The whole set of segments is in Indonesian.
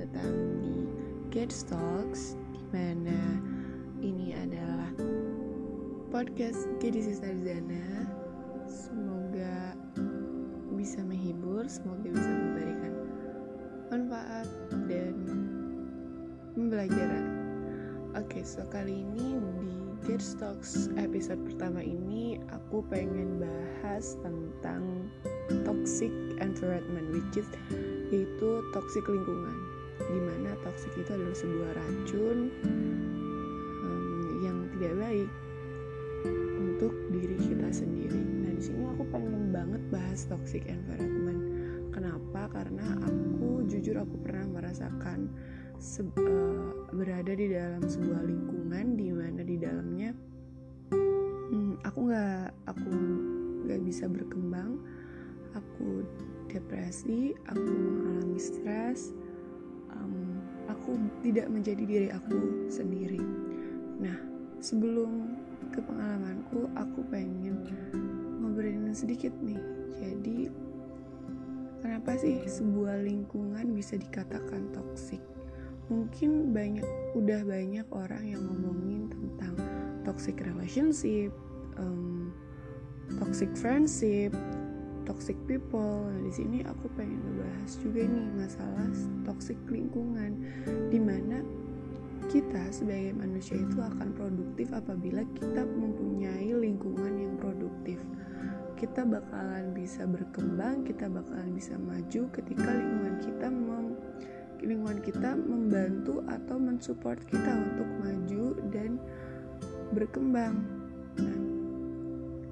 datang di Get Talks Di mana ini adalah podcast Gedisi Sarzana Semoga bisa menghibur, semoga bisa memberikan manfaat dan pembelajaran. Oke, so kali ini di Get Talks episode pertama ini aku pengen bahas tentang toxic environment which is yaitu toxic lingkungan di mana toxic itu adalah sebuah racun um, yang tidak baik untuk diri kita sendiri. Nah di sini aku pengen banget bahas toxic environment. Kenapa? Karena aku jujur aku pernah merasakan uh, berada di dalam sebuah lingkungan di mana di dalamnya hmm, aku nggak aku nggak bisa berkembang aku depresi, aku mengalami stres, um, aku tidak menjadi diri aku sendiri. Nah, sebelum ke pengalamanku, aku pengen ngobrolin sedikit nih. Jadi, kenapa sih sebuah lingkungan bisa dikatakan toksik? Mungkin banyak, udah banyak orang yang ngomongin tentang toxic relationship, um, toxic friendship, toxic people. Nah, di sini aku pengen ngebahas juga nih masalah toxic lingkungan di mana kita sebagai manusia itu akan produktif apabila kita mempunyai lingkungan yang produktif. Kita bakalan bisa berkembang, kita bakalan bisa maju ketika lingkungan kita mem lingkungan kita membantu atau mensupport kita untuk maju dan berkembang. Nah,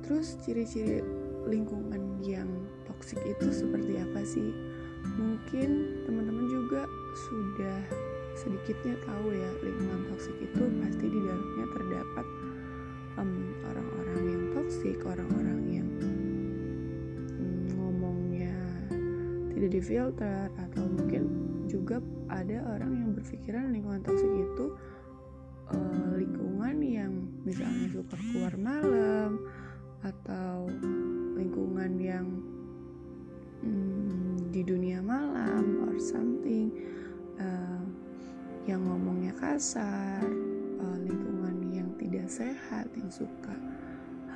terus ciri-ciri lingkungan yang toksik itu seperti apa sih? Mungkin teman-teman juga sudah sedikitnya tahu ya lingkungan toksik itu pasti di dalamnya terdapat orang-orang um, yang toksik, orang-orang yang um, ngomongnya tidak difilter atau mungkin juga ada orang yang berpikiran lingkungan toksik itu uh, lingkungan yang misalnya suka keluar malam atau lingkungan yang hmm, di dunia malam or something uh, yang ngomongnya kasar uh, lingkungan yang tidak sehat yang suka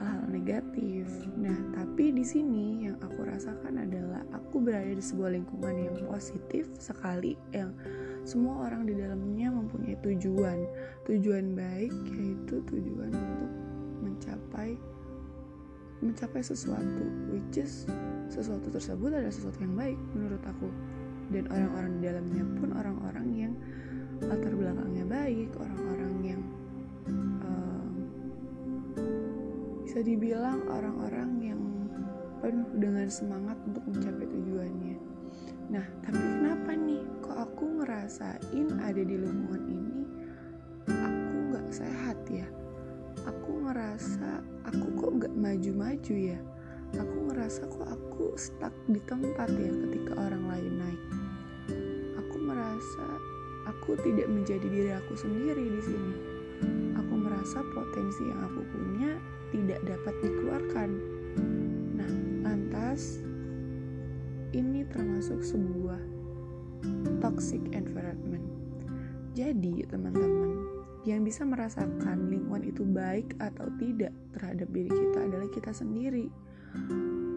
hal-hal negatif. Nah tapi di sini yang aku rasakan adalah aku berada di sebuah lingkungan yang positif sekali yang semua orang di dalamnya mempunyai tujuan. Tujuan baik yaitu tujuan untuk mencapai mencapai sesuatu which is sesuatu tersebut adalah sesuatu yang baik menurut aku. Dan orang-orang di dalamnya pun orang-orang yang latar belakangnya baik orang-orang yang uh, bisa dibilang orang-orang yang penuh dengan semangat untuk mencapai tujuannya. Nah tapi kenapa nih kok aku ngerasain ada di lingkungan ini aku nggak sehat ya? Aku ngerasa aku kok nggak maju-maju ya? Aku ngerasa kok aku stuck di tempat ya ketika orang lain naik. Aku merasa aku tidak menjadi diri aku sendiri di sini. Aku merasa potensi yang aku punya tidak dapat dikeluarkan. Nah lantas ini termasuk sebuah toxic environment. Jadi teman-teman yang bisa merasakan lingkungan itu baik atau tidak terhadap diri kita adalah kita sendiri.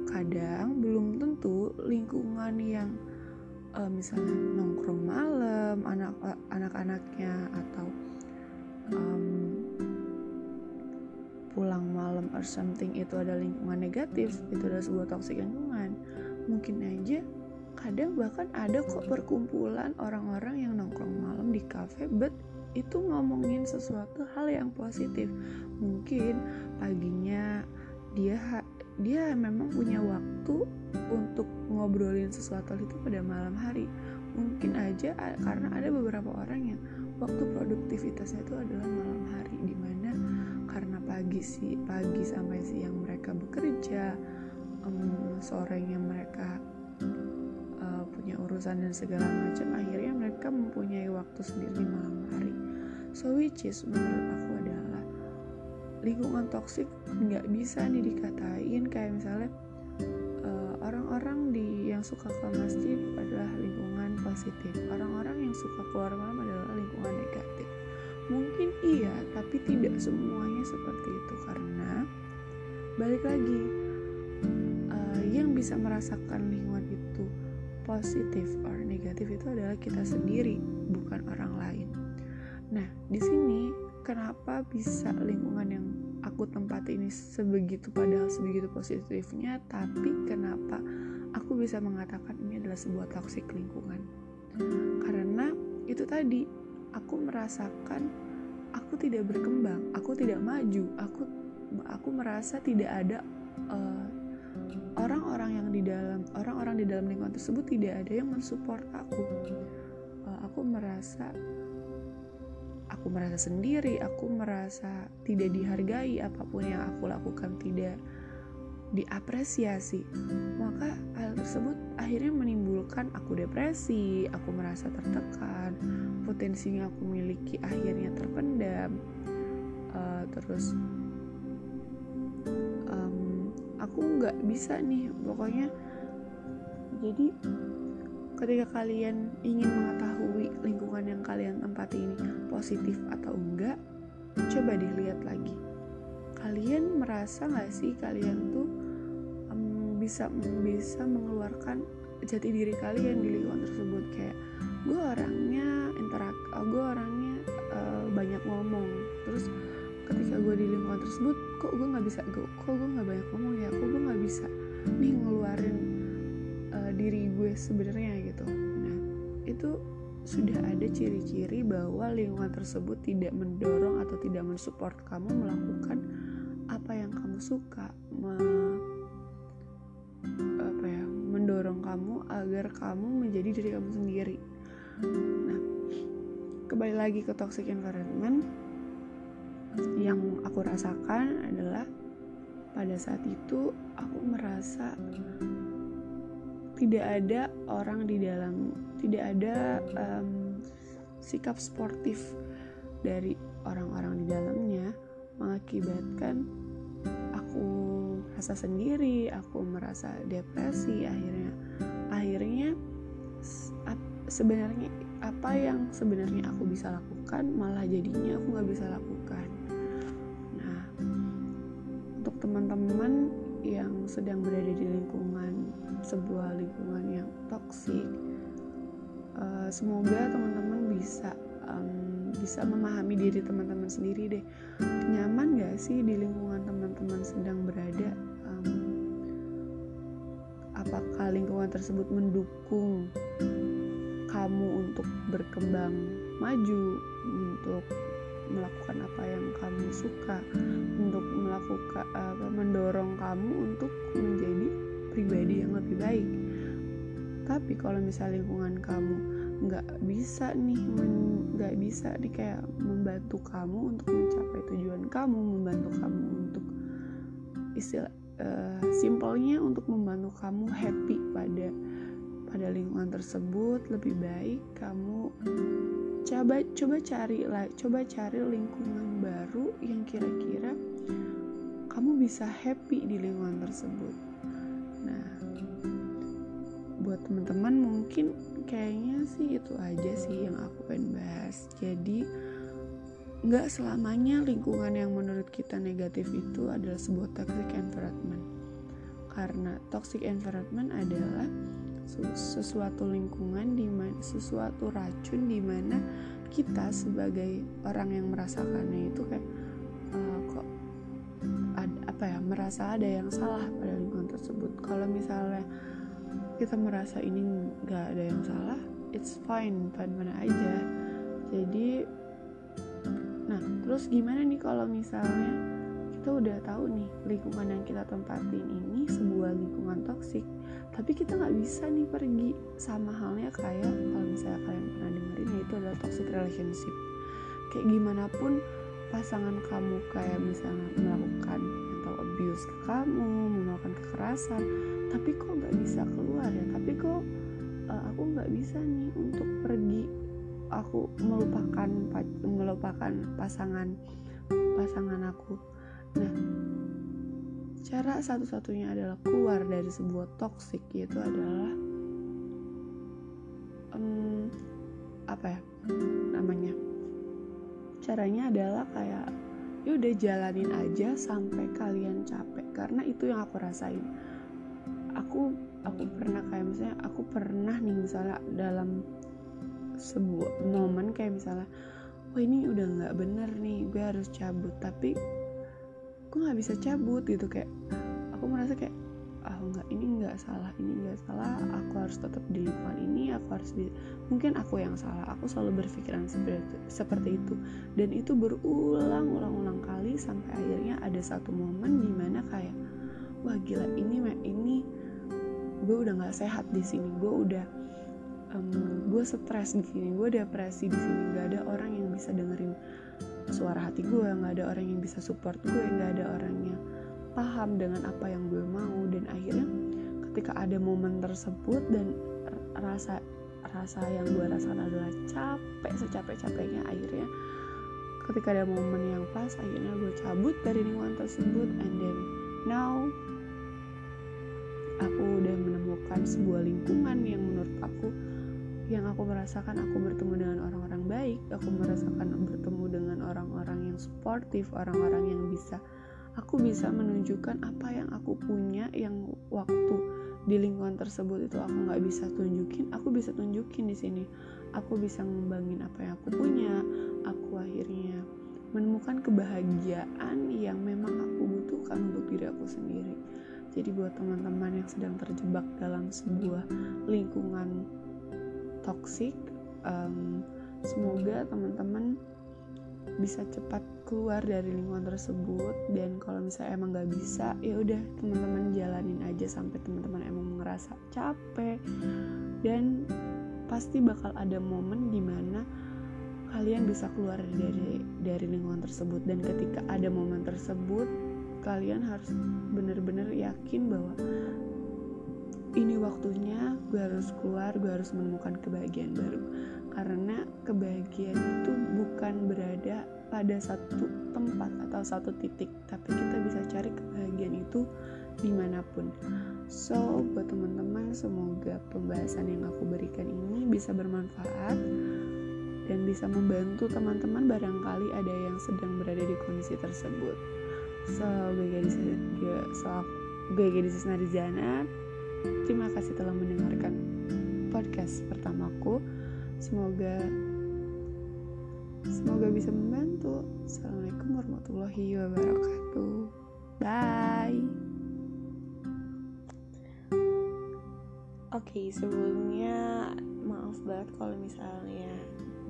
Kadang belum tentu lingkungan yang uh, misalnya nongkrong malam, anak anak-anaknya atau um, pulang malam or something itu ada lingkungan negatif, itu adalah sebuah toxic lingkungan. Mungkin aja kadang bahkan ada kok perkumpulan orang-orang yang nongkrong malam di cafe but itu ngomongin sesuatu hal yang positif. Mungkin paginya dia dia memang punya waktu untuk ngobrolin sesuatu itu pada malam hari. Mungkin aja karena ada beberapa orang yang waktu produktivitasnya itu adalah malam hari di mana karena pagi sih pagi sampai siang mereka bekerja um, sorenya mereka uh, punya urusan dan segala macam akhirnya mereka mempunyai waktu sendiri malam hari so which is menurut aku adalah lingkungan toksik nggak bisa nih dikatain. Kayak misalnya eh, orang-orang di yang suka ke masjid adalah lingkungan positif. Orang-orang yang suka keluar malam adalah lingkungan negatif. Mungkin iya tapi tidak semuanya seperti itu. Karena balik lagi uh, yang bisa merasakan lingkungan itu positif or negatif itu adalah kita sendiri bukan orang lain di sini kenapa bisa lingkungan yang aku tempati ini sebegitu padahal sebegitu positifnya tapi kenapa aku bisa mengatakan ini adalah sebuah toxic lingkungan? Karena itu tadi aku merasakan aku tidak berkembang aku tidak maju aku aku merasa tidak ada eh, orang-orang yang di dalam orang-orang di dalam lingkungan tersebut tidak ada yang mensupport aku. Uh, aku merasa aku merasa sendiri aku merasa tidak dihargai apa pun yang aku lakukan tidak diapresiasi. Maka hal tersebut akhirnya menimbulkan aku depresi aku merasa tertekan potensi yang aku miliki akhirnya terpendam. Uh, terus um, aku nggak bisa nih pokoknya. Jadi ketika kalian ingin mengetahui lingkungan yang kalian tempati ini positif atau enggak coba dilihat lagi. Kalian merasa nggak sih kalian tuh bisa bisa mengeluarkan jati diri kalian di lingkungan tersebut? Kayak gue orangnya interak oh, gue orangnya uh, banyak ngomong. Terus ketika gue di lingkungan tersebut kok gue nggak bisa kok gue nggak banyak ngomong ya? Kok gue nggak bisa nih ngeluarin sebenarnya gitu. Nah itu sudah ada ciri-ciri bahwa lingkungan tersebut tidak mendorong atau tidak mensupport kamu melakukan apa yang kamu suka apa ya mendorong kamu agar kamu menjadi diri kamu sendiri. Nah kembali lagi ke toxic environment yang aku rasakan adalah pada saat itu aku merasa tidak ada orang di dalam tidak ada um, sikap sportif dari orang-orang di dalamnya mengakibatkan aku merasa sendiri aku merasa depresi akhirnya akhirnya sebenarnya apa yang sebenarnya aku bisa lakukan malah jadinya aku nggak bisa lakukan. Nah untuk teman-teman yang sedang berada di lingkungan sebuah lingkungan yang toksik. Uh, semoga teman-teman bisa um, bisa memahami diri teman-teman sendiri deh. Nyaman gak sih di lingkungan teman-teman sedang berada? Um, apakah lingkungan tersebut mendukung kamu untuk berkembang maju untuk apa yang kamu suka untuk melakukan apa mendorong kamu untuk menjadi pribadi yang lebih baik. Tapi kalau misalnya lingkungan kamu nggak bisa nih nggak bisa nih kayak membantu kamu untuk mencapai tujuan kamu membantu kamu untuk istilah uh, simpelnya untuk membantu kamu happy pada pada lingkungan tersebut lebih baik kamu coba coba cari coba cari lingkungan baru yang kira-kira kamu bisa happy di lingkungan tersebut. Nah buat teman-teman mungkin kayaknya sih itu aja sih yang aku pengen bahas. Jadi nggak selamanya lingkungan yang menurut kita negatif itu adalah sebuah toxic environment. Karena toxic environment adalah sesuatu lingkungan di mana sesuatu racun di mana kita sebagai orang yang merasakannya itu kayak uh, kok ada, apa ya merasa ada yang salah pada lingkungan tersebut. Kalau misalnya kita merasa ini nggak ada yang salah it's fine fine-fine aja. Jadi nah terus gimana nih kalau misalnya kita udah tahu nih lingkungan yang kita tempatin ini sebuah lingkungan toksik tapi kita nggak bisa nih pergi sama halnya kayak kalau misalnya kalian pernah dengerin ya itu adalah toxic relationship. Kayak gimana pun pasangan kamu kayak misalnya melakukan mental abuse ke kamu melakukan kekerasan tapi kok nggak bisa keluar ya? Tapi kok uh, aku nggak bisa nih untuk pergi aku melupakan melupakan pasangan pasangan aku. Nah cara satu-satunya adalah keluar dari sebuah toksik yaitu adalah um, apa ya namanya? Caranya adalah kayak ya udah jalanin aja sampai kalian capek. Karena itu yang aku rasain. Aku aku pernah kayak misalnya aku pernah nih misalnya dalam sebuah momen kayak misalnya wah ini udah nggak bener nih gue harus cabut. Tapi nggak bisa cabut gitu kayak aku merasa kayak ah nggak ini nggak salah ini nggak salah aku harus tetap di lingkungan ini aku harus di mungkin aku yang salah aku selalu berpikiran seperti itu, dan itu berulang-ulang-ulang kali sampai akhirnya ada satu momen di mana kayak wah gila ini ini gue udah nggak sehat di sini gue udah um, gue stres di sini gue depresi di sini. Nggak ada orang yang bisa dengerin suara hati gue nggak ada orang yang bisa support gue nggak ada orang yang paham dengan apa yang gue mau. Dan akhirnya ketika ada momen tersebut dan rasa rasa yang gue rasakan adalah capek secapek-capeknya akhirnya ketika ada momen yang pas akhirnya gue cabut dari lingkungan tersebut. And then now aku udah menemukan sebuah lingkungan yang menurut aku yang aku merasakan aku bertemu dengan orang-orang baik aku merasakan bertemu yang sportif orang-orang yang bisa. Aku bisa menunjukkan apa yang aku punya yang waktu di lingkungan tersebut itu aku nggak bisa tunjukin aku bisa tunjukin di sini. Aku bisa ngembangin apa yang aku punya aku akhirnya menemukan kebahagiaan yang memang aku butuhkan untuk diri aku sendiri. Jadi buat teman-teman yang sedang terjebak dalam sebuah lingkungan toksik um, semoga teman-teman bisa cepat keluar dari lingkungan tersebut dan kalau misalnya emang nggak bisa ya udah teman-teman jalanin aja sampai teman-teman emang ngerasa capek. Dan pasti bakal ada momen di mana kalian bisa keluar dari dari lingkungan tersebut. Dan ketika ada momen tersebut kalian harus benar-benar yakin bahwa ini waktunya gue harus keluar gue harus menemukan kebahagiaan baru karena kebahagiaan itu bukan berada pada satu tempat atau satu titik tapi kita bisa cari kebahagiaan itu di mana pun so buat teman-teman semoga pembahasan yang aku berikan ini bisa bermanfaat dan bisa membantu teman-teman barangkali ada yang sedang berada di kondisi tersebut so gue gadis so gue gadis Terima kasih telah mendengarkan podcast pertamaku. Semoga semoga bisa membantu. Assalamualaikum warahmatullahi wabarakatuh. Bye. Oke, okay, sebelumnya maaf banget kalau misalnya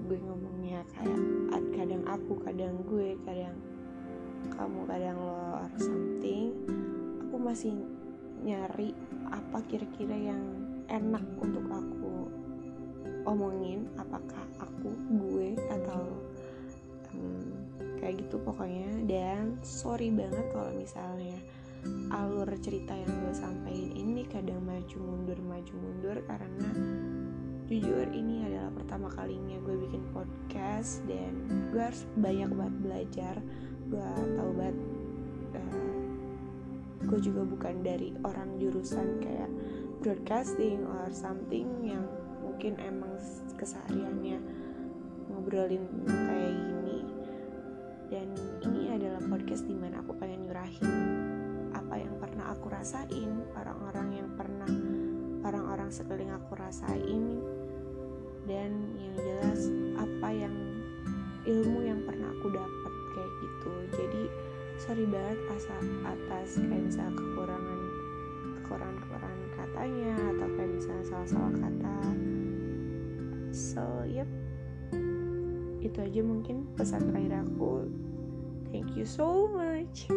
gue ngomongnya kayak kadang aku, kadang gue, kadang kamu, kadang lo or something. Aku masih nyari apa kira-kira yang enak untuk aku omongin apakah aku gue atau um, kayak gitu pokoknya. Dan sorry banget kalau misalnya alur cerita yang gue sampaikan ini kadang maju mundur maju mundur karena jujur ini adalah pertama kalinya gue bikin podcast dan gue harus banyak banget belajar. Gue tahu banget uh, gue juga bukan dari orang jurusan kayak broadcasting or something yang mungkin emang kesehariannya ngobrolin kayak gini. Dan ini adalah podcast di mana aku pengen nyurahin apa yang pernah aku rasain orang-orang yang pernah orang-orang sekeliling aku rasain dan yang jelas apa yang ilmu yang pernah aku dapat kayak gitu. Jadi sorry banget asal atas kayak misalnya kekurangan kekurangan kekurangan katanya atau kayak misalnya salah-salah kata so yep. Itu aja mungkin pesan terakhir aku. Thank you so much